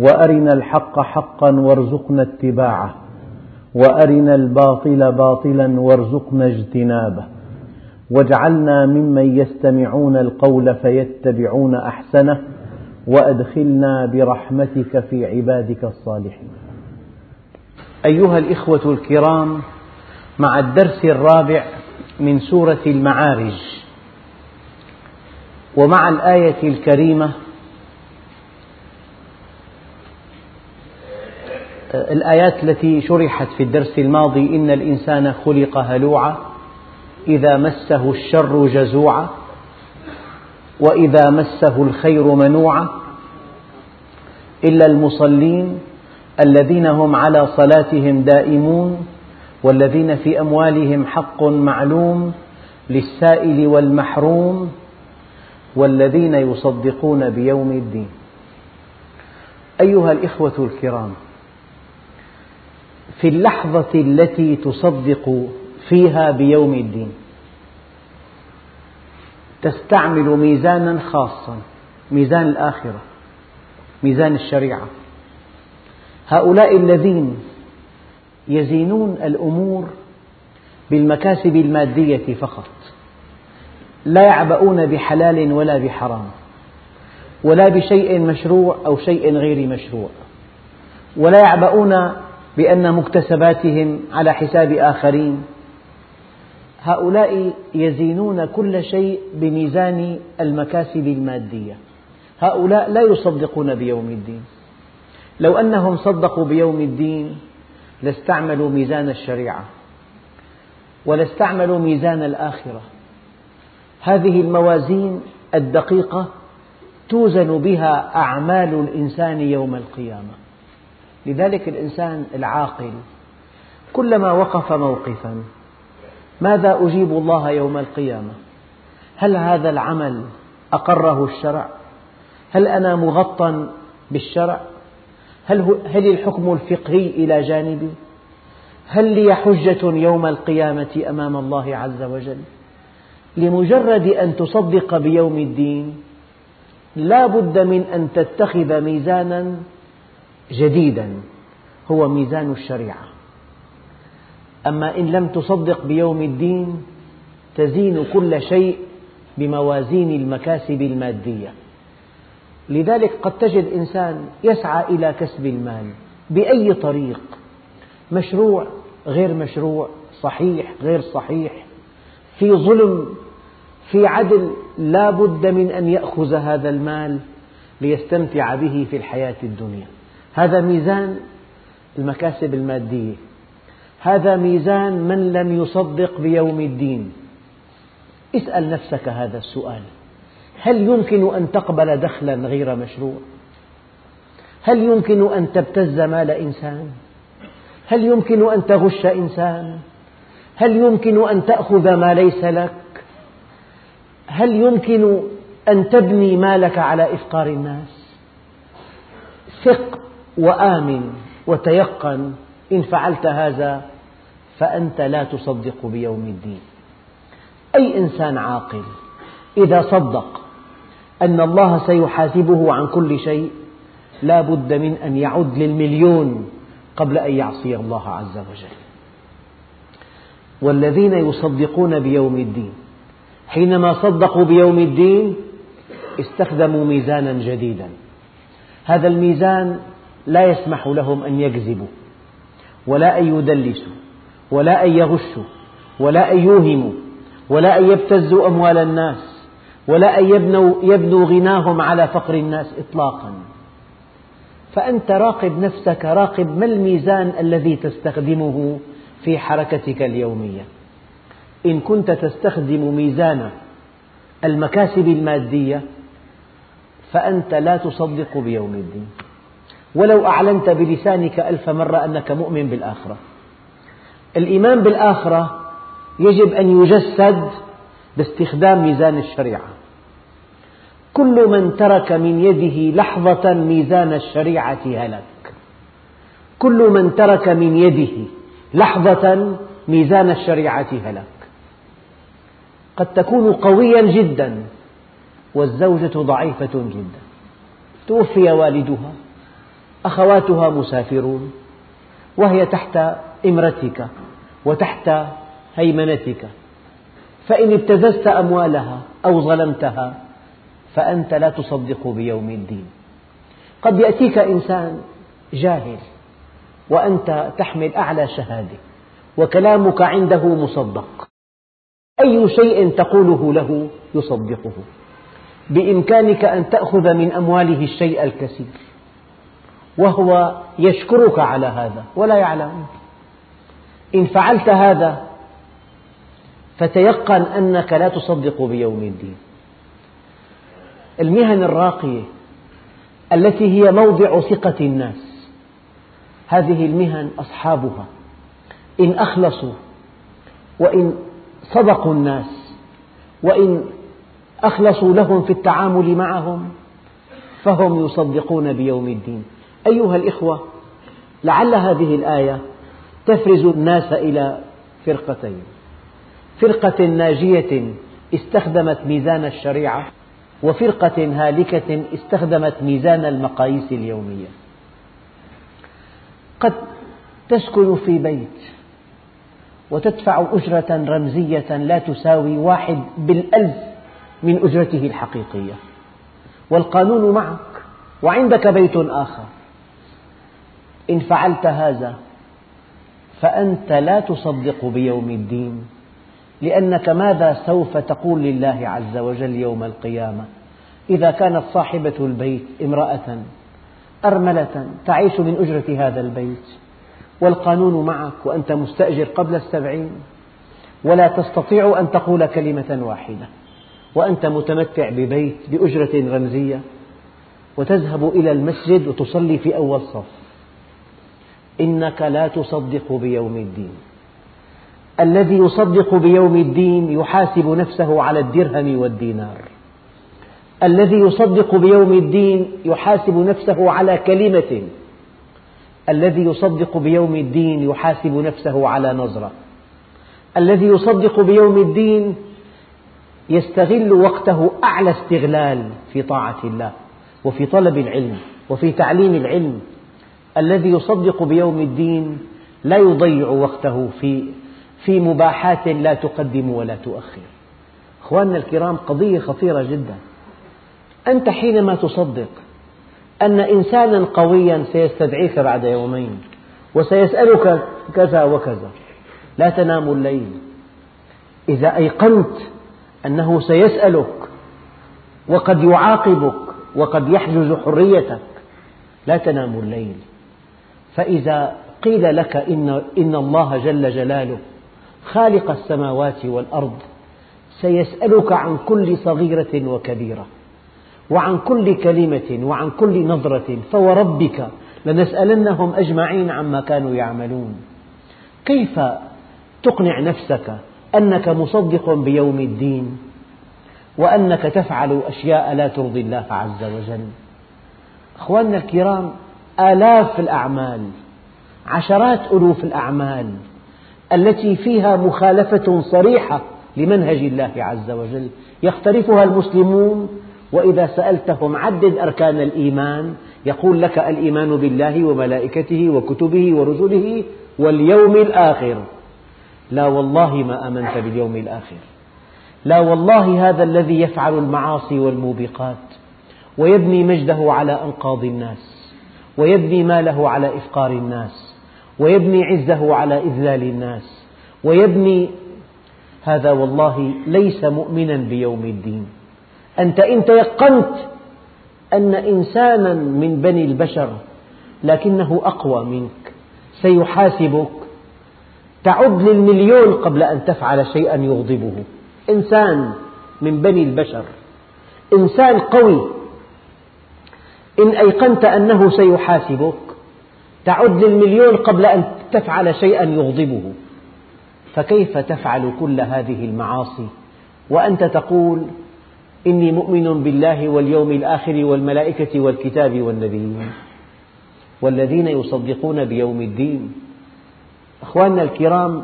وأرنا الحق حقا وارزقنا اتباعه وأرنا الباطل باطلا وارزقنا اجتنابه واجعلنا ممن يستمعون القول فيتبعون أحسنه وأدخلنا برحمتك في عبادك الصالحين. أيها الإخوة الكرام مع الدرس الرابع من سورة المعارج ومع الآية الكريمة الآيات التي شرحت في الدرس الماضي إن الإنسان خلق هلوعا إذا مسه الشر جزوعا وإذا مسه الخير منوعا. إلا المصلين الذين هم على صلاتهم دائمون والذين في أموالهم حق معلوم للسائل والمحروم والذين يصدقون بيوم الدين. أيها الإخوة الكرام في اللحظة التي تصدق فيها بيوم الدين. تستعمل ميزانا خاصا ميزان الآخرة ميزان الشريعة. هؤلاء الذين يزينون الأمور بالمكاسب المادية فقط لا يعبؤون بحلال ولا بحرام ولا بشيء مشروع أو شيء غير مشروع ولا يعبؤون بأن مكتسباتهم على حساب آخرين. هؤلاء يزينون كل شيء بميزان المكاسب المادية. هؤلاء لا يصدقون بيوم الدين. لو أنهم صدقوا بيوم الدين لاستعملوا ميزان الشريعة ولاستعملوا ميزان الآخرة. هذه الموازين الدقيقة توزن بها أعمال الإنسان يوم القيامة. لذلك الإنسان العاقل كلما وقف موقفا ماذا أجيب الله يوم القيامة؟ هل هذا العمل أقره الشرع؟ هل أنا مغطى بالشرع؟ هل, هل الحكم الفقهي إلى جانبي؟ هل لي حجة يوم القيامة أمام الله عز وجل؟ لمجرد أن تصدق بيوم الدين لا بد من أن تتخذ ميزانا جديدا هو ميزان الشريعة. أما إن لم تصدق بيوم الدين تزين كل شيء بموازين المكاسب المادية. لذلك قد تجد إنسان يسعى إلى كسب المال بأي طريق مشروع غير مشروع صحيح غير صحيح في ظلم في عدل لا بد من أن يأخذ هذا المال ليستمتع به في الحياة الدنيا. هذا ميزان المكاسب المادية هذا ميزان من لم يصدق بيوم الدين اسأل نفسك هذا السؤال هل يمكن أن تقبل دخلا غير مشروع؟ هل يمكن أن تبتز مال إنسان؟ هل يمكن أن تغش إنسان؟ هل يمكن أن تأخذ ما ليس لك؟ هل يمكن أن تبني مالك على إفقار الناس؟ ثق وآمن وتيقن إن فعلت هذا فأنت لا تصدق بيوم الدين. أي إنسان عاقل إذا صدق أن الله سيحاسبه عن كل شيء لا بد من أن يعد للمليون قبل أن يعصي الله عز وجل. والذين يصدقون بيوم الدين حينما صدقوا بيوم الدين استخدموا ميزانا جديدا. هذا الميزان لا يسمح لهم أن يكذبوا ولا أن يدلسوا ولا أن يغشوا ولا أن يوهموا ولا أن يبتزوا أموال الناس ولا أن يبنوا, يبنوا غناهم على فقر الناس إطلاقا. فأنت راقب نفسك راقب ما الميزان الذي تستخدمه في حركتك اليومية. إن كنت تستخدم ميزان المكاسب المادية فأنت لا تصدق بيوم الدين. ولو أعلنت بلسانك ألف مرة أنك مؤمن بالآخرة. الإيمان بالآخرة يجب أن يجسد باستخدام ميزان الشريعة. كل من ترك من يده لحظة ميزان الشريعة هلك. كل من ترك من يده لحظة ميزان الشريعة هلك. قد تكون قويا جدا والزوجة ضعيفة جدا. توفي والدها. أخواتها مسافرون وهي تحت إمرتك وتحت هيمنتك. فإن ابتززت أموالها أو ظلمتها فأنت لا تصدق بيوم الدين. قد يأتيك إنسان جاهل وأنت تحمل أعلى شهادة وكلامك عنده مصدق. أي شيء تقوله له يصدقه. بإمكانك أن تأخذ من أمواله الشيء الكثير. وهو يشكرك على هذا ولا يعلم. إن فعلت هذا فتيقن أنك لا تصدق بيوم الدين. المهن الراقية التي هي موضع ثقة الناس هذه المهن أصحابها. إن أخلصوا وإن صدقوا الناس وإن أخلصوا لهم في التعامل معهم فهم يصدقون بيوم الدين. أيها الإخوة لعل هذه الآية تفرز الناس إلى فرقتين. فرقة ناجية استخدمت ميزان الشريعة وفرقة هالكة استخدمت ميزان المقاييس اليومية. قد تسكن في بيت وتدفع أجرة رمزية لا تساوي واحد بالألف من أجرته الحقيقية والقانون معك وعندك بيت آخر. إن فعلت هذا فأنت لا تصدق بيوم الدين لأنك ماذا سوف تقول لله عز وجل يوم القيامة؟ إذا كانت صاحبة البيت امرأة أرملة تعيش من أجرة هذا البيت والقانون معك وأنت مستأجر قبل السبعين ولا تستطيع أن تقول كلمة واحدة وأنت متمتع ببيت بأجرة رمزية وتذهب إلى المسجد وتصلي في أول صف. إنك لا تصدق بيوم الدين. الذي يصدق بيوم الدين يحاسب نفسه على الدرهم والدينار. الذي يصدق بيوم الدين يحاسب نفسه على كلمة. الذي يصدق بيوم الدين يحاسب نفسه على نظرة. الذي يصدق بيوم الدين يستغل وقته أعلى استغلال في طاعة الله وفي طلب العلم وفي تعليم العلم الذي يصدق بيوم الدين لا يضيع وقته في في مباحات لا تقدم ولا تؤخر. أخواننا الكرام قضية خطيرة جدا. أنت حينما تصدق أن إنسانا قويا سيستدعيك بعد يومين وسيسألك كذا وكذا لا تنام الليل. إذا أيقنت أنه سيسألك وقد يعاقبك وقد يحجز حريتك لا تنام الليل. فإذا قيل لك إن, إن الله جل جلاله خالق السماوات والأرض سيسألك عن كل صغيرة وكبيرة وعن كل كلمة وعن كل نظرة فوربك لنسألنهم أجمعين عما كانوا يعملون. كيف تقنع نفسك أنك مصدق بيوم الدين وأنك تفعل أشياء لا ترضي الله عز وجل؟ أخواننا الكرام آلاف الأعمال عشرات ألوف الأعمال التي فيها مخالفة صريحة لمنهج الله عز وجل. يختلفها المسلمون وإذا سألتهم عدد أركان الإيمان يقول لك الإيمان بالله وملائكته وكتبه ورسله واليوم الآخر. لا والله ما آمنت باليوم الآخر. لا والله هذا الذي يفعل المعاصي والموبقات ويبني مجده على أنقاض الناس. ويبني ماله على إفقار الناس ويبني عزه على إذلال الناس ويبني هذا والله ليس مؤمنا بيوم الدين. أنت إن تيقنت أن إنسانا من بني البشر لكنه أقوى منك سيحاسبك تعد للمليون قبل أن تفعل شيئا يغضبه. إنسان من بني البشر إنسان قوي إن أيقنت أنه سيحاسبك تعد للمليون قبل أن تفعل شيئا يغضبه. فكيف تفعل كل هذه المعاصي؟ وأنت تقول إني مؤمن بالله واليوم الآخر والملائكة والكتاب والنبيين والذين يصدقون بيوم الدين. أخواننا الكرام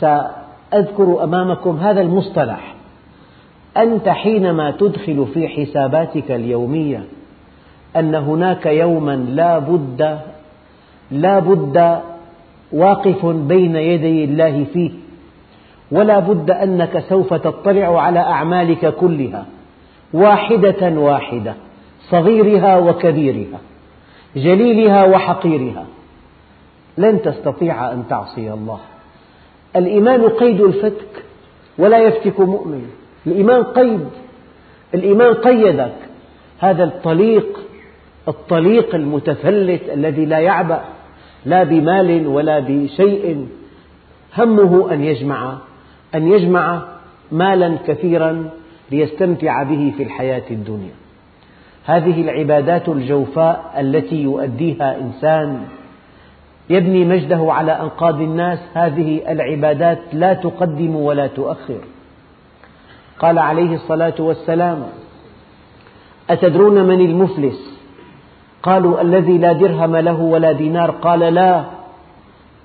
سأذكر أمامكم هذا المصطلح. أنت حينما تدخل في حساباتك اليومية أن هناك يوما لا بد لا بد واقف بين يدي الله فيه ولا بد أنك سوف تطلع على أعمالك كلها واحدة واحدة صغيرها وكبيرها جليلها وحقيرها. لن تستطيع أن تعصي الله. الإيمان قيد الفتك ولا يفتك مؤمن. الإيمان قيد الإيمان قيدك. هذا الطليق الطليق المتفلت الذي لا يعبأ لا بمال ولا بشيء. همه أن يجمع أن يجمع مالا كثيرا ليستمتع به في الحياة الدنيا. هذه العبادات الجوفاء التي يؤديها إنسان. يبني مجده على أنقاض الناس. هذه العبادات لا تقدم ولا تؤخر. قال عليه الصلاة والسلام أتدرون من المفلس؟ قالوا الذي لا درهم له ولا دينار. قال لا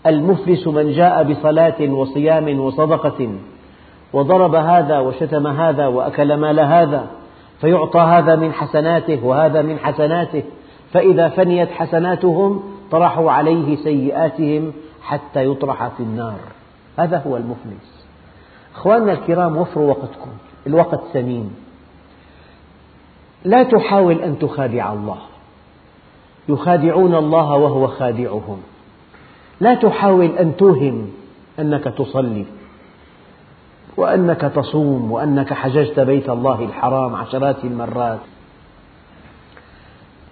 المفلس من جاء بصلاة وصيام وصدقة وضرب هذا وشتم هذا وأكل مال هذا فيعطى هذا من حسناته وهذا من حسناته فإذا فنيت حسناتهم طرحوا عليه سيئاتهم حتى يطرح في النار. هذا هو المفلس. أخواننا الكرام وفروا وقتكم الوقت ثمين لا تحاول أن تخادع الله. يخادعون الله وهو خادعهم. لا تحاول أن توهم أنك تصلي وأنك تصوم وأنك حججت بيت الله الحرام عشرات المرات.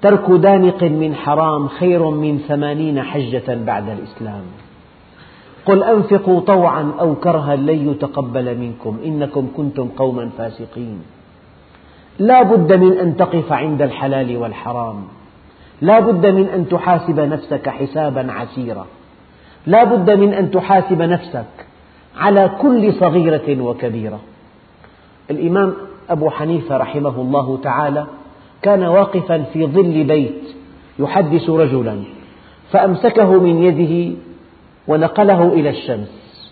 ترك دانق من حرام خير من ثمانين حجة بعد الإسلام. قل أنفقوا طوعا أو كرها لن يتقبل منكم إنكم كنتم قوما فاسقين. لا بد من أن تقف عند الحلال والحرام. لا بد من أن تحاسب نفسك حسابا عسيرا. لا بد من أن تحاسب نفسك على كل صغيرة وكبيرة. الإمام أبو حنيفة رحمه الله تعالى كان واقفا في ظل بيت يحدث رجلا فأمسكه من يده ونقله إلى الشمس.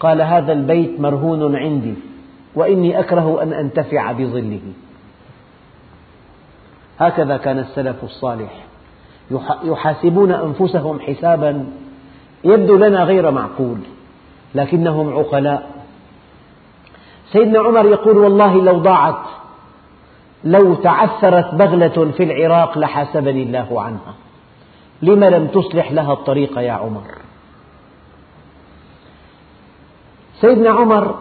قال هذا البيت مرهون عندي وإني أكره أن أنتفع بظله. هكذا كان السلف الصالح. يحاسبون أنفسهم حسابا. يبدو لنا غير معقول لكنهم عقلاء. سيدنا عمر يقول والله لو ضاعت لو تعثرت بغلة في العراق لحاسبني الله عنها. لم لم تصلح لها الطريق يا عمر؟ سيدنا عمر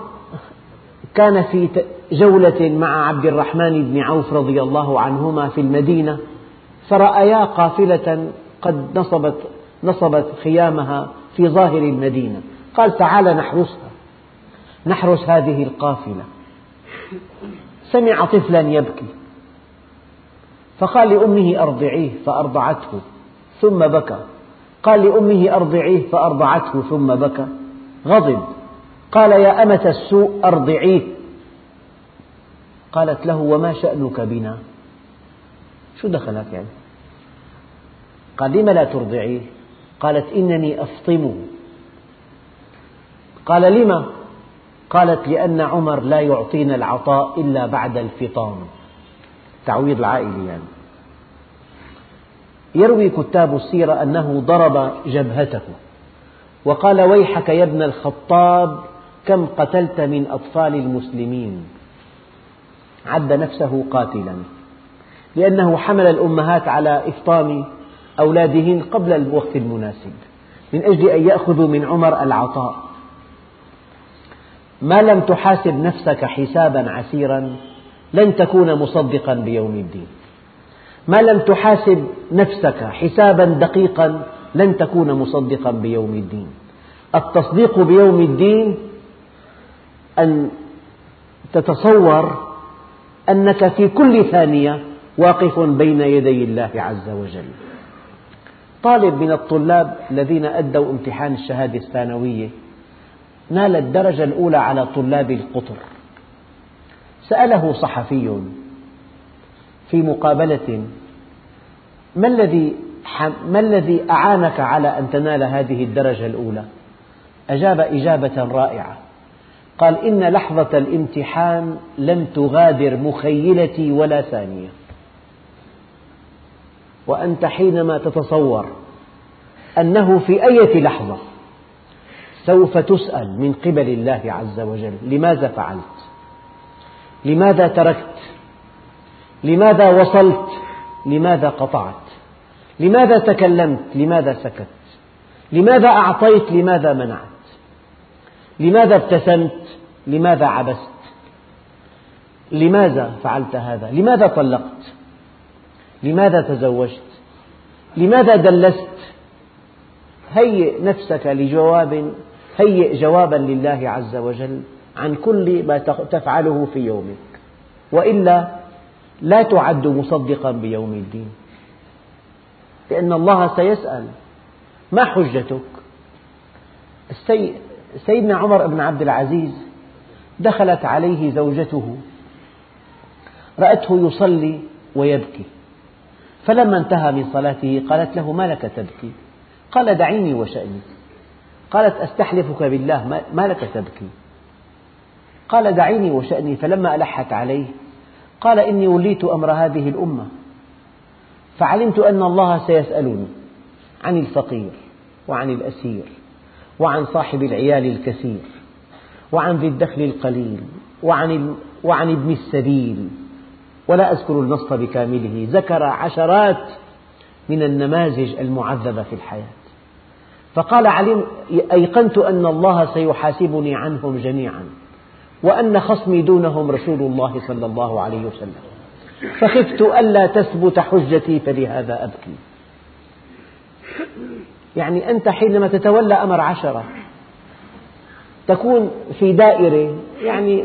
كان في جولة مع عبد الرحمن بن عوف رضي الله عنهما في المدينة فرأيا قافلة قد نصبت, نصبت خيامها في ظاهر المدينة. قال تعال نحرسها. نحرس هذه القافلة. سمع طفلا يبكي. فقال لأمه أرضعيه فأرضعته ثم بكى. قال لأمه أرضعيه فأرضعته ثم بكى. غضب. قال يا أمة السوء أرضعيه قالت له وما شأنك بنا؟ شو دخلك يعني؟ قال لم لا ترضعيه قالت إنني أفطمه قال لم قالت لأن عمر لا يعطينا العطاء إلا بعد الفطام. تعويض العائلة يعني. يروي كتاب السيرة أنه ضرب جبهته. وقال ويحك يا ابن الخطاب كم قتلت من أطفال المسلمين. عد نفسه قاتلا. لأنه حمل الأمهات على إفطام أولادهن قبل الوقت المناسب من أجل أن يأخذوا من عمر العطاء. ما لم تحاسب نفسك حسابا عسيرا لن تكون مصدقا بيوم الدين. ما لم تحاسب نفسك حسابا دقيقا لن تكون مصدقا بيوم الدين. التصديق بيوم الدين أن تتصور أنك في كل ثانية واقف بين يدي الله عز وجل. طالب من الطلاب الذين أدوا امتحان الشهادة الثانوية نال الدرجة الأولى على طلاب القطر. سأله صحفي في مقابلة ما الذي ما الذي أعانك على أن تنال هذه الدرجة الأولى؟ أجاب إجابة رائعة. قال إن لحظة الامتحان لم تغادر مخيلتي ولا ثانية. وأنت حينما تتصور أنه في أية لحظة سوف تسأل من قبل الله عز وجل لماذا فعلت؟ لماذا تركت؟ لماذا وصلت؟ لماذا قطعت؟ لماذا تكلمت؟ لماذا سكت؟ لماذا أعطيت؟ لماذا منعت؟ لماذا ابتسمت؟ لماذا عبست؟ لماذا فعلت هذا؟ لماذا طلقت؟ لماذا تزوجت؟ لماذا دلست؟ هيئ نفسك لجواب هيئ جوابا لله عز وجل عن كل ما تفعله في يومك. وإلا لا تعد مصدقا بيوم الدين. لأن الله سيسأل ما حجتك؟ سيدنا عمر بن عبد العزيز دخلت عليه زوجته رأته يصلي ويبكي فلما انتهى من صلاته قالت له ما لك تبكي؟ قال دعيني وشأني. قالت أستحلفك بالله ما لك تبكي؟ قال دعيني وشأني فلما ألحت عليه قال إني وليت أمر هذه الأمة فعلمت أن الله سيسألني عن الفقير وعن الأسير. وعن صاحب العيال الكثير وعن ذي الدخل القليل وعن, وعن ابن السبيل. ولا أذكر النص بكامله ذكر عشرات من النماذج المعذبة في الحياة. فقال علم أيقنت أن الله سيحاسبني عنهم جميعا وأن خصمي دونهم رسول الله صلى الله عليه وسلم. فخفت ألا تثبت حجتي فلهذا أبكي. يعني أنت حينما تتولى أمر عشرة تكون في دائرة يعني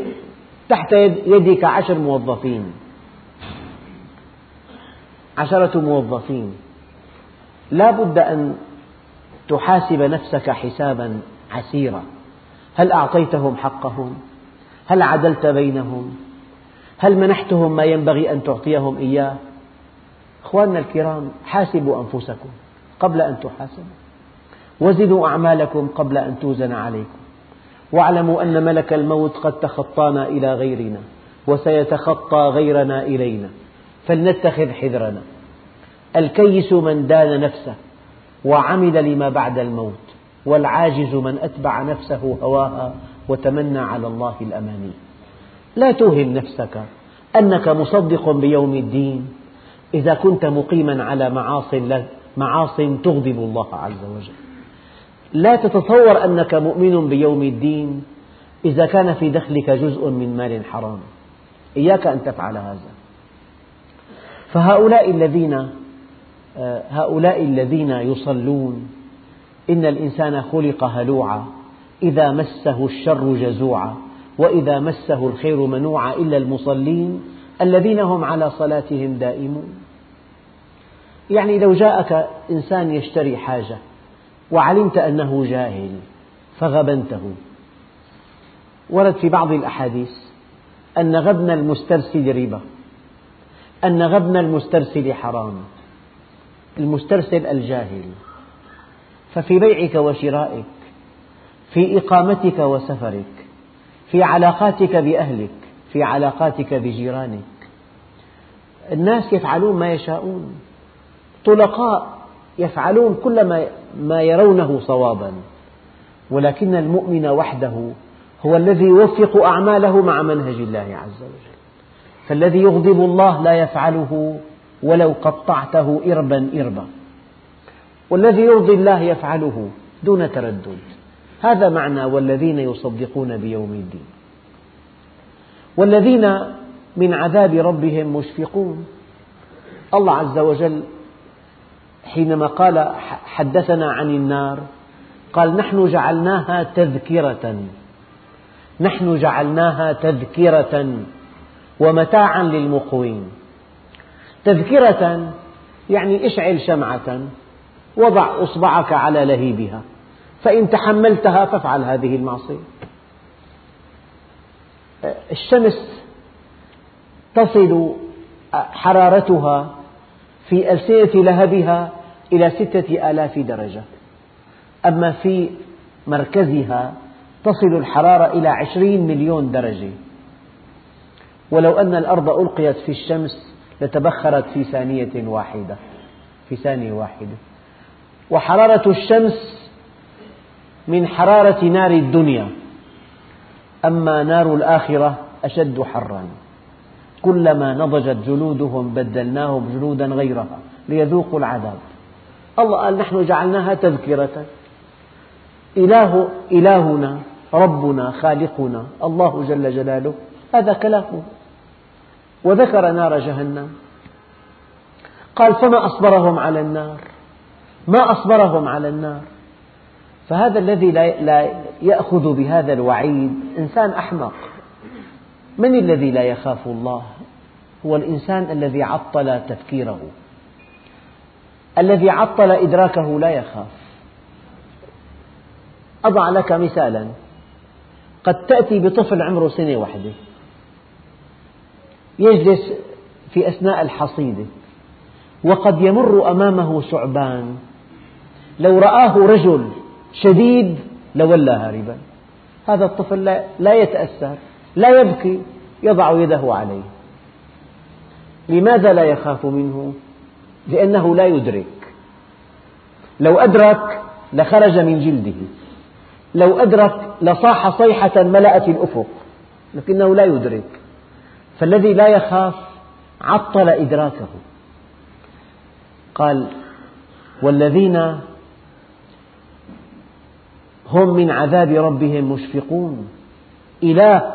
تحت يدك عشر موظفين عشرة موظفين لا بد أن تحاسب نفسك حسابا عسيرا هل أعطيتهم حقهم؟ هل عدلت بينهم؟ هل منحتهم ما ينبغي أن تعطيهم إياه؟ أخواننا الكرام حاسبوا أنفسكم قبل أن تحاسبوا وزنوا أعمالكم قبل أن توزن عليكم. واعلموا أن ملك الموت قد تخطانا إلى غيرنا وسيتخطى غيرنا إلينا. فلنتخذ حذرنا. الكيس من دان نفسه وعمل لما بعد الموت والعاجز من أتبع نفسه هواها وتمنى على الله الأماني. لا توهم نفسك أنك مصدق بيوم الدين إذا كنت مقيما على معاص تغضب الله عز وجل. لا تتصور أنك مؤمن بيوم الدين إذا كان في دخلك جزء من مال حرام. إياك أن تفعل هذا. فهؤلاء الذين هؤلاء الذين يصلون إن الإنسان خلق هلوعا إذا مسه الشر جزوعا وإذا مسه الخير منوعا إلا المصلين الذين هم على صلاتهم دائمون. يعني لو جاءك إنسان يشتري حاجة وعلمت أنه جاهل فغبنته. ورد في بعض الأحاديث أن غبن المسترسل ربا أن غبن المسترسل حرام المسترسل الجاهل. ففي بيعك وشرائك في إقامتك وسفرك في علاقاتك بأهلك في علاقاتك بجيرانك. الناس يفعلون ما يشاءون طلقاء يفعلون كل ما يرونه صوابا. ولكن المؤمن وحده هو الذي يوفق أعماله مع منهج الله عز وجل. فالذي يغضب الله لا يفعله ولو قطعته إربا إربا. والذي يرضي الله يفعله دون تردد. هذا معنى والذين يصدقون بيوم الدين. والذين من عذاب ربهم مشفقون. الله عز وجل حينما قال حدثنا عن النار قال نحن جعلناها تذكرة. نحن جعلناها تذكرة ومتاعا للمقوين. تذكرة يعني اشعل شمعة وضع إصبعك على لهيبها. فإن تحملتها فافعل هذه المعصية. الشمس تصل حرارتها في ألسنة لهبها إلى ستة آلاف درجة. أما في مركزها تصل الحرارة إلى عشرين مليون درجة. ولو أن الأرض ألقيت في الشمس لتبخرت في ثانية واحدة. في ثانية واحدة. وحرارة الشمس من حرارة نار الدنيا. أما نار الآخرة أشد حرا. كلما نضجت جلودهم بدلناهم جلودا غيرها ليذوقوا العذاب. الله قال نحن جعلناها تذكرة. إله إلهنا ربنا خالقنا الله جل جلاله. هذا كلامه. وذكر نار جهنم. قال فما أصبرهم على النار؟ ما أصبرهم على النار؟ فهذا الذي لا يأخذ بهذا الوعيد إنسان أحمق. من الذي لا يخاف الله؟ هو الإنسان الذي عطل تفكيره الذي عطل إدراكه لا يخاف. أضع لك مثالا. قد تأتي بطفل عمره سنة واحدة يجلس في أثناء الحصيدة. وقد يمر أمامه ثعبان. لو رآه رجل شديد لولى هاربا هذا الطفل لا يتأثر لا يبكي يضع يده عليه. لماذا لا يخاف منه؟ لأنه لا يدرك. لو أدرك لخرج من جلده. لو أدرك لصاح صيحة ملأت الأفق. لكنه لا يدرك. فالذي لا يخاف عطل إدراكه. قال والذين هم من عذاب ربهم مشفقون. إله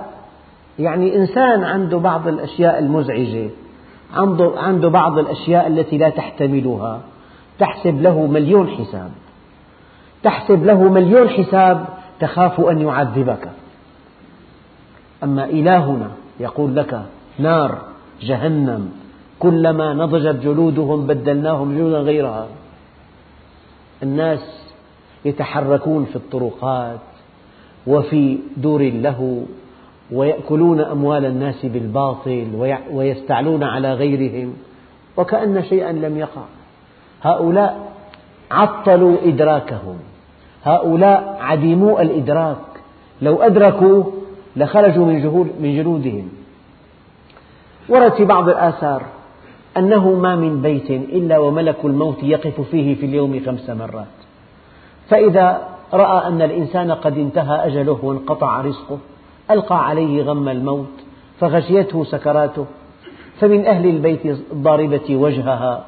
يعني إنسان عنده بعض الأشياء المزعجة. عنده بعض الأشياء التي لا تحتملها. تحسب له مليون حساب. تحسب له مليون حساب تخاف أن يعذبك. أما إلهنا يقول لك نار جهنم كلما نضجت جلودهم بدلناهم جلودا غيرها. الناس يتحركون في الطرقات وفي دور اللهو ويأكلون أموال الناس بالباطل ويستعلون على غيرهم وكأن شيئا لم يقع. هؤلاء عطلوا إدراكهم. هؤلاء عديمو الإدراك. لو أدركوا لخرجوا من جلودهم ورد في بعض الآثار أنه ما من بيت إلا وملك الموت يقف فيه في اليوم خمس مرات. فإذا رأى أن الإنسان قد انتهى أجله وانقطع رزقه ألقى عليه غم الموت فغشيته سكراته فمن أهل البيت الضاربة وجهها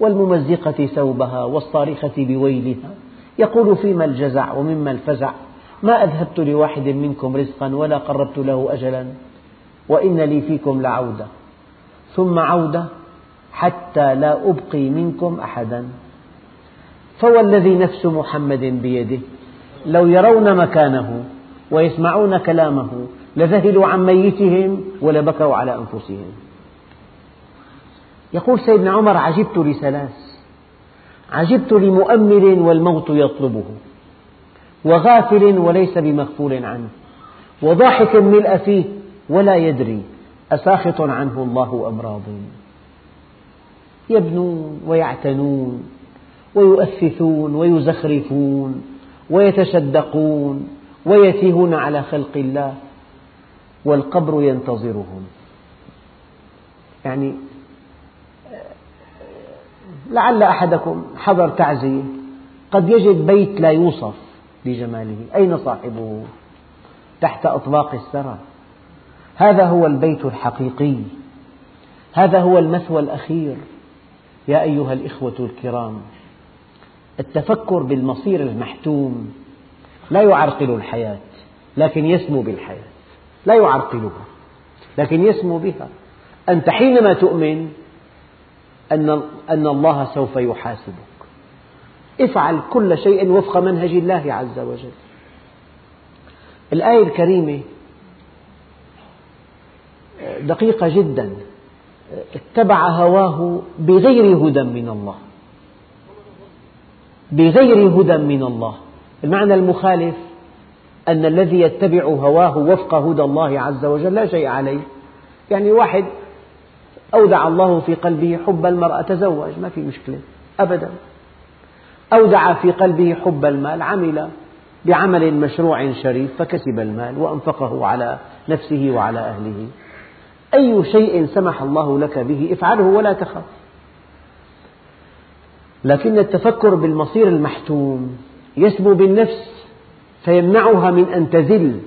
والممزقة ثوبها والصارخة بويلها. يقول فيما الجزع ومما الفزع؟ ما أذهبت لواحد منكم رزقا ولا قربت له أجلا وإن لي فيكم لعودة. ثم عودة حتى لا أبقي منكم أحدا. فوالذي نفس محمد بيده لو يرون مكانه ويسمعون كلامه لذهلوا عن ميتهم ولبكوا على أنفسهم. يقول سيدنا عمر عجبت لثلاث عجبت لمؤمل والموت يطلبه وغافل وليس بمغفول عنه وضاحك ملء فيه ولا يدري أساخط عنه الله أم راض؟ يبنون ويعتنون ويؤثثون ويزخرفون ويتشدقون ويتيهون على خلق الله والقبر ينتظرهم. يعني لعل أحدكم حضر تعزية. قد يجد بيت لا يوصف بجماله أين صاحبه؟ تحت أطباق الثرى هذا هو البيت الحقيقي. هذا هو المثوى الأخير. يا أيها الإخوة الكرام التفكر بالمصير المحتوم لا يعرقل الحياة لكن يسمو بالحياة لا يعرقلها لكن يسمو بها. أنت حينما تؤمن أن, أن الله سوف يحاسبك. افعل كل شيء وفق منهج الله عز وجل. الآية الكريمة دقيقة جدا اتبع هواه بغير هدى من الله. بغير هدى من الله. المعنى المخالف أن الذي يتبع هواه وفق هدى الله عز وجل لا شيء عليه. يعني واحد أودع الله في قلبه حب المرأة تزوج ما في مشكلة أبدا. أودع في قلبه حب المال عمل بعمل مشروع شريف فكسب المال وأنفقه على نفسه وعلى أهله. أي شيء سمح الله لك به افعله ولا تخف. لكن التفكر بالمصير المحتوم يسمو بالنفس فيمنعها من أن تزل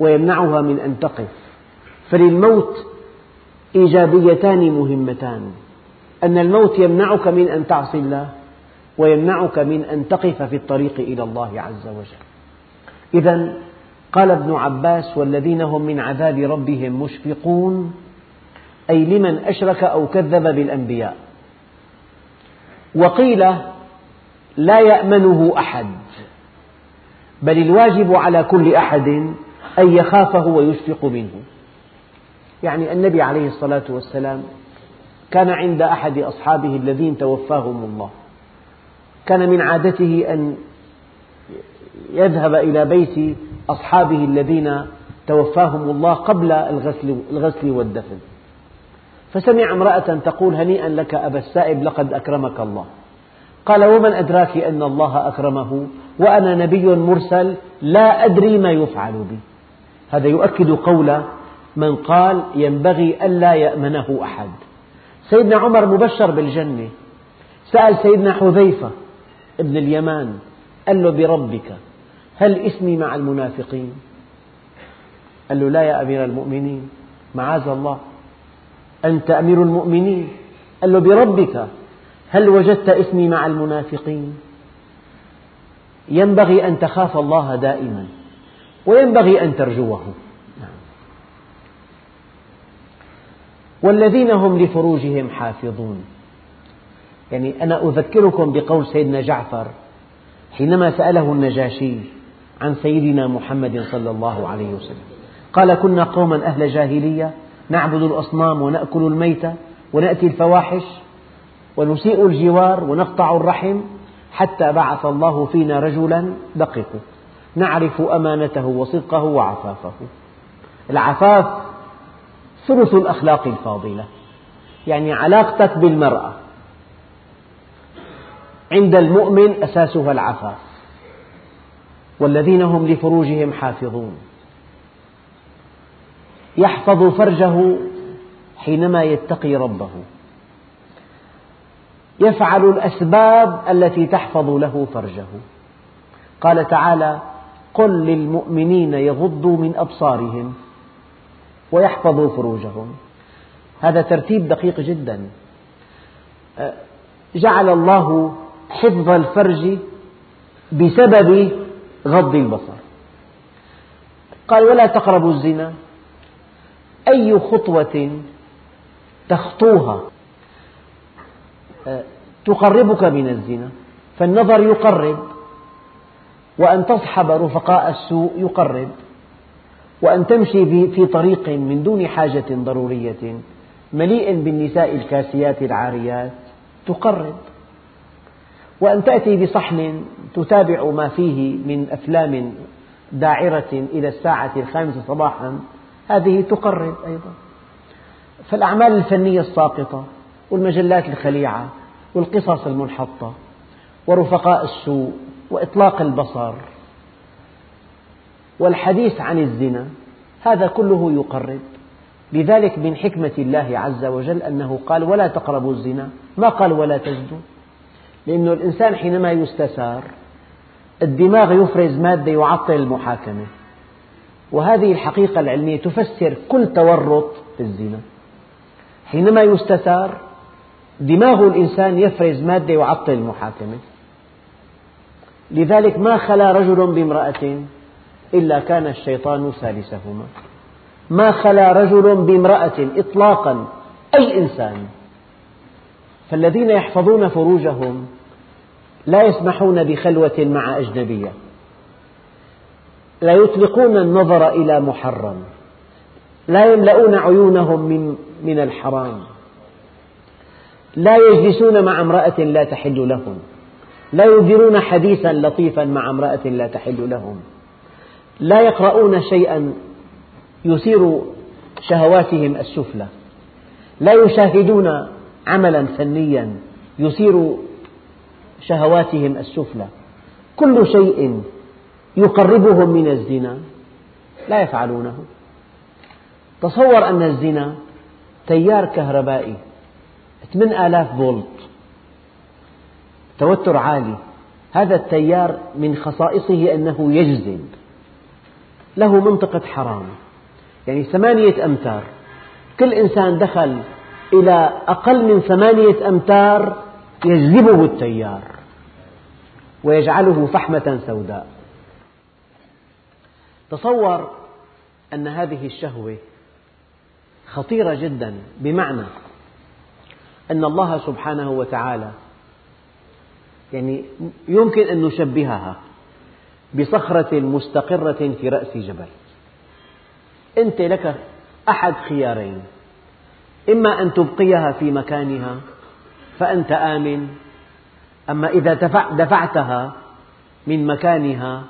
ويمنعها من أن تقف. فللموت إيجابيتان مهمتان. أن الموت يمنعك من أن تعصي الله ويمنعك من أن تقف في الطريق إلى الله عز وجل. إذا قال ابن عباس والذين هم من عذاب ربهم مشفقون أي لمن أشرك أو كذب بالأنبياء. وقيل لا يأمنه أحد. بل الواجب على كل أحد أن يخافه ويشفق منه. يعني النبي عليه الصلاة والسلام كان عند أحد أصحابه الذين توفاهم الله. كان من عادته أن يذهب إلى بيت أصحابه الذين توفاهم الله قبل الغسل والدفن. فسمع امرأة تقول هنيئا لك أبا السائب لقد أكرمك الله. قال ومن أدراك أن الله أكرمه؟ وأنا نبي مرسل لا أدري ما يفعل بي. هذا يؤكد قول من قال ينبغي ألا يأمنه أحد. سيدنا عمر مبشر بالجنة. سأل سيدنا حذيفة ابن اليمان قال له بربك هل اسمي مع المنافقين؟ قال له لا يا أمير المؤمنين معاذ الله أنت أمير المؤمنين. قال له بربك هل وجدت اسمي مع المنافقين؟ ينبغي أن تخاف الله دائما وينبغي أن ترجوه. والذين هم لفروجهم حافظون. يعني أنا أذكركم بقول سيدنا جعفر حينما سأله النجاشي عن سيدنا محمد صلى الله عليه وسلم. قال كنا قوما أهل جاهلية نعبد الأصنام ونأكل الميتة ونأتي الفواحش ونسيء الجوار ونقطع الرحم حتى بعث الله فينا رجلا دقق نعرف أمانته وصدقه وعفافه. العفاف ثلث الأخلاق الفاضلة. يعني علاقتك بالمرأة. عند المؤمن أساسها العفاف. والذين هم لفروجهم حافظون. يحفظ فرجه حينما يتقي ربه. يفعل الأسباب التي تحفظ له فرجه. قال تعالى قل للمؤمنين يغضوا من أبصارهم ويحفظوا فروجهم. هذا ترتيب دقيق جدا. جعل الله حفظ الفرج بسبب غض البصر. قال ولا تقربوا الزنا. أي خطوة تخطوها تقربك من الزنا فالنظر يقرب وأن تصحب رفقاء السوء يقرب وأن تمشي في طريق من دون حاجة ضرورية مليء بالنساء الكاسيات العاريات تقرب. وأن تأتي بصحن تتابع ما فيه من أفلام داعرة إلى الساعة الخامسة صباحا هذه تقرب أيضا. فالأعمال الفنية الساقطة والمجلات الخليعة والقصص المنحطة ورفقاء السوء وإطلاق البصر والحديث عن الزنا هذا كله يقرب. لذلك من حكمة الله عز وجل أنه قال ولا تقربوا الزنا. ما قال ولا تزدوا لأن الإنسان حينما يستسار الدماغ يفرز مادة يعطل المحاكمة. وهذه الحقيقة العلمية تفسر كل تورط في الزنا. حينما يستسار دماغ الإنسان يفرز مادة يعطل المحاكمة. لذلك ما خلا رجل بامرأة إلا كان الشيطان ثالثهما ما خلا رجل بامرأة إطلاقا أي إنسان. فالذين يحفظون فروجهم لا يسمحون بخلوة مع أجنبية. لا يطلقون النظر إلى محرم. لا يملؤون عيونهم من, من الحرام. لا يجلسون مع امرأة لا تحل لهم. لا يديرون حديثا لطيفا مع امرأة لا تحل لهم. لا يقرؤون شيئا يثير شهواتهم السفلى. لا يشاهدون عملا فنيا يثير شهواتهم السفلى. كل شيء يقربهم من الزنا. لا يفعلونه. تصور أن الزنا تيار كهربائي. 8000 فولت. توتر عالي. هذا التيار من خصائصه أنه يجذب له منطقة حرام. يعني ثمانية أمتار. كل إنسان دخل إلى أقل من ثمانية أمتار يجذبه التيار. ويجعله فحمة سوداء. تصور أن هذه الشهوة خطيرة جدا. بمعنى أن الله سبحانه وتعالى يعني يمكن أن نشبهها بصخرة مستقرة في رأس جبل. أنت لك أحد خيارين إما أن تبقيها في مكانها فأنت آمن أما إذا دفعتها من مكانها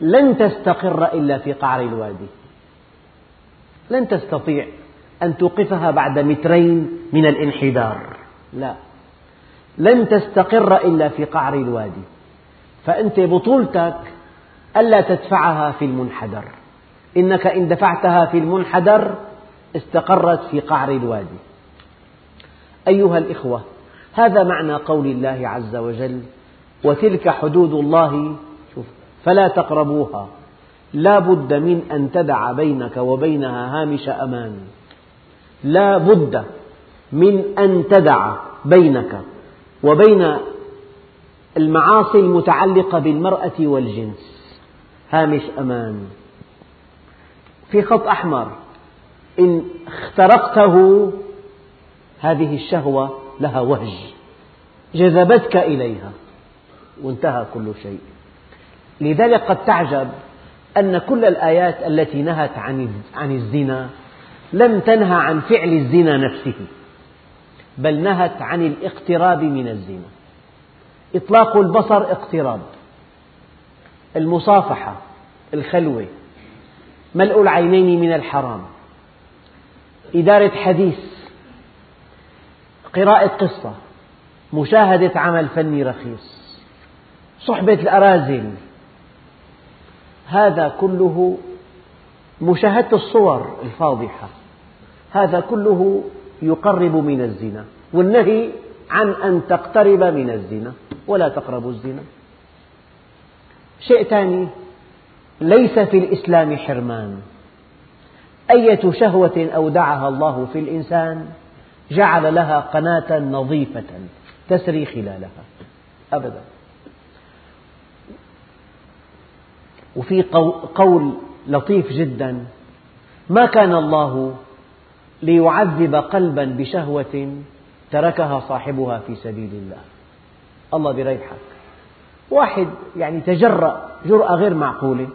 لن تستقر إلا في قعر الوادي. لن تستطيع أن توقفها بعد مترين من الانحدار. لا. لن تستقر إلا في قعر الوادي. فأنت بطولتك ألا تدفعها في المنحدر. إنك إن دفعتها في المنحدر استقرت في قعر الوادي. أيها الإخوة هذا معنى قول الله عز وجل وتلك حدود الله فلا تقربوها. لا بد من أن تدع بينك وبينها هامش أمان. لا بد من أن تدع بينك وبين المعاصي المتعلقة بالمرأة والجنس. هامش أمان. في خط أحمر إن اخترقته هذه الشهوة لها وهج. جذبتك إليها. وانتهى كل شيء. لذلك قد تعجب أن كل الآيات التي نهت عن الزنا لم تنهى عن فعل الزنا نفسه بل نهت عن الاقتراب من الزنا. إطلاق البصر اقتراب المصافحة الخلوة ملء العينين من الحرام. إدارة حديث قراءة قصة مشاهدة عمل فني رخيص صحبة الأرازل. هذا كله مشاهدة الصور الفاضحة. هذا كله يقرب من الزنا والنهي عن أن تقترب من الزنا ولا تقربوا الزنا. شيء ثاني ليس في الإسلام حرمان. أية شهوة أودعها الله في الإنسان جعل لها قناة نظيفة تسري خلالها. أبدا. وفي قول لطيف جدا ما كان الله ليعذب قلبا بشهوة تركها صاحبها في سبيل الله. الله بيريحك واحد يعني تجرأ جرأة غير معقولة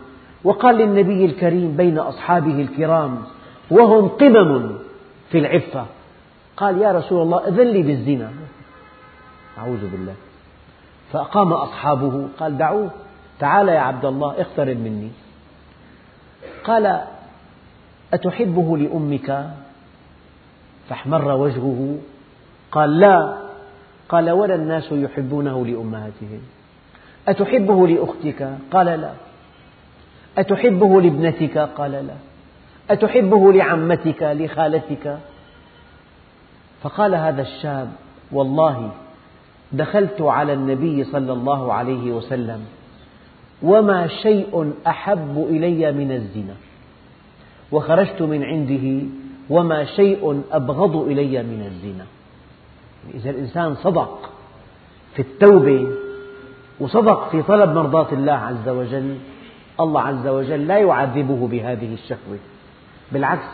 وقال للنبي الكريم بين أصحابه الكرام وهم قمم في العفة. قال يا رسول الله أذن لي بالزنا. أعوذ بالله. فأقام أصحابه قال دعوه. تعال يا عبد الله اقترب مني. قال أتحبه لأمك؟ فاحمر وجهه. قال لا. قال ولا الناس يحبونه لأمهاتهم. أتحبه لأختك؟ قال لا. أتحبه لابنتك؟ قال لا. أتحبه لعمتك؟ لخالتك؟ فقال هذا الشاب والله دخلت على النبي صلى الله عليه وسلم وما شيء أحب إلي من الزنا وخرجت من عنده وما شيء أبغض إلي من الزنا. إذا الإنسان صدق في التوبة وصدق في طلب مرضاة الله عز وجل الله عز وجل لا يعذبه بهذه الشهوة. بالعكس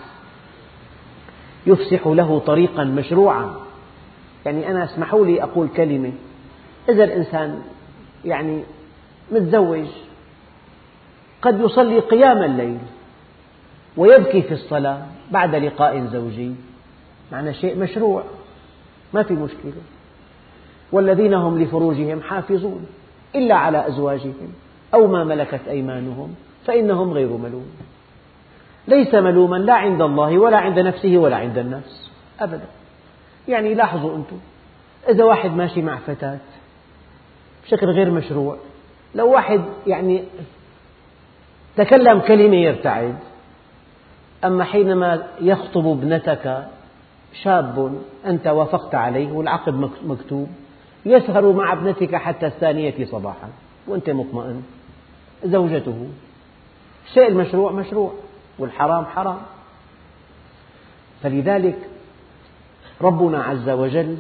يفسح له طريقا مشروعا. يعني أنا اسمحوا لي أقول كلمة. إذا الإنسان يعني متزوج قد يصلي قيام الليل ويبكي في الصلاة بعد لقاء زوجي. معنى شيء مشروع. ما في مشكلة. والذين هم لفروجهم حافظون. إلا على أزواجهم أو ما ملكت أيمانهم فإنهم غير ملوم. ليس ملوما لا عند الله ولا عند نفسه ولا عند الناس أبدا. يعني لاحظوا أنتم. إذا واحد ماشي مع فتاة بشكل غير مشروع لو واحد يعني تكلم كلمة يرتعد أما حينما يخطب ابنتك شاب أنت وافقت عليه والعقد مكتوب يسهر مع ابنتك حتى الثانية صباحا وأنت مطمئن. زوجته الشيء المشروع مشروع والحرام حرام. فلذلك ربنا عز وجل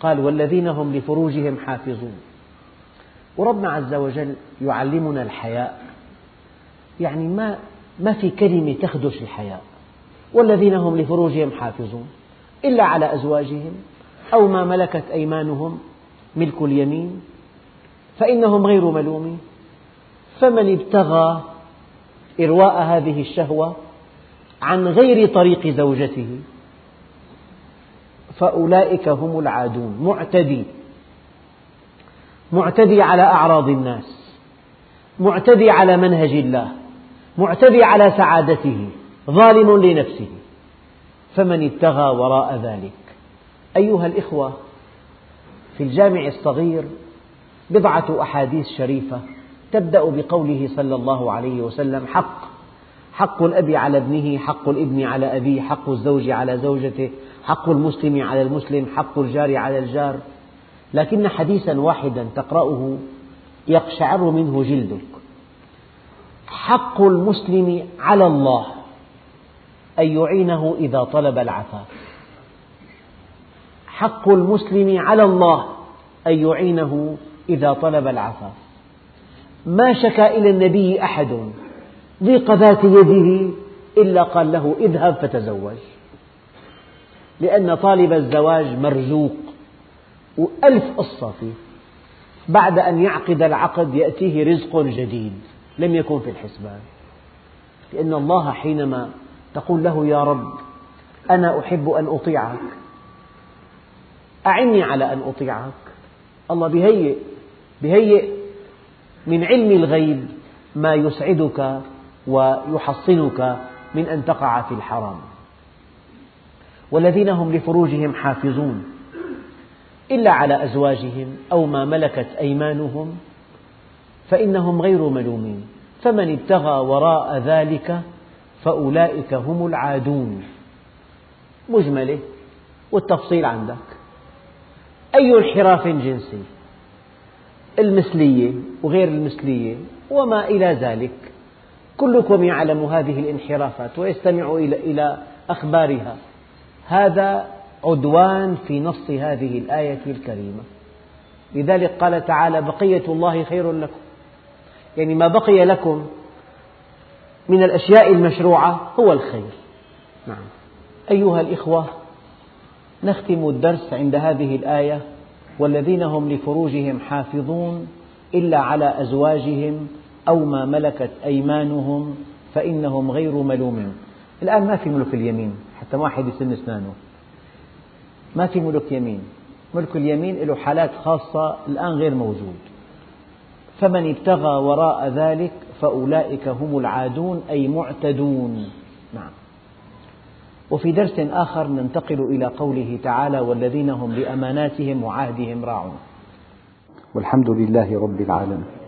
قال والذين هم لفروجهم حافظون وربنا عز وجل يعلمنا الحياء. يعني ما ما في كلمة تخدش الحياء والذين هم لفروجهم حافظون إلا على أزواجهم أو ما ملكت أيمانهم ملك اليمين فإنهم غير ملومين. فمن ابتغى إرواء هذه الشهوة عن غير طريق زوجته فأولئك هم العادون. معتدي معتدي على أعراض الناس معتدي على منهج الله. معتدي على سعادته ظالم لنفسه. فمن ابتغى وراء ذلك أيها الإخوة في الجامع الصغير بضعة أحاديث شريفة تبدأ بقوله صلى الله عليه وسلم حق حق الأب على ابنه حق الابن على أبيه حق الزوج على زوجته حق المسلم على المسلم حق الجار على الجار. لكن حديثا واحدا تقرأه يقشعر منه جلدك حق المسلم على الله أن يعينه إذا طلب العفاف. حق المسلم على الله أن يعينه إذا طلب العفاف. ما شكا إلى النبي أحد ضيق ذات يده إلا قال له اذهب فتزوج. لأن طالب الزواج مرزوق وألف قصة فيه. بعد أن يعقد العقد يأتيه رزق جديد. لم يكن في الحسبان. لأن الله حينما تقول له يا رب أنا أحب أن أطيعك. أعني على أن أطيعك. الله بهيئ بهيئ من علم الغيب ما يسعدك ويحصنك من أن تقع في الحرام. والذين هم لفروجهم حافظون إلا على أزواجهم أو ما ملكت أيمانهم فإنهم غير ملومين. فمن ابتغى وراء ذلك فأولئك هم العادون. مجملة والتفصيل عندك. أي انحراف جنسي؟ المثلية وغير المثلية وما إلى ذلك. كلكم يعلم هذه الانحرافات ويستمع إلى أخبارها. هذا عدوان في نص هذه الآية الكريمة. لذلك قال تعالى بقية الله خير لكم. يعني ما بقي لكم من الأشياء المشروعة هو الخير. نعم. أيها الإخوة نختم الدرس عند هذه الآية والذين هم لفروجهم حافظون إلا على أزواجهم أو ما ملكت أيمانهم فإنهم غير ملومين الآن ما في ملك اليمين حتى واحد يسن أسنانه. ما في ملك يمين. ملك اليمين له حالات خاصة الآن غير موجود. فمن ابتغى وراء ذلك فأولئك هم العادون أي معتدون. نعم. وفي درس آخر ننتقل إلى قوله تعالى والذين هم لأماناتهم وعهدهم راعون. والحمد لله رب العالمين.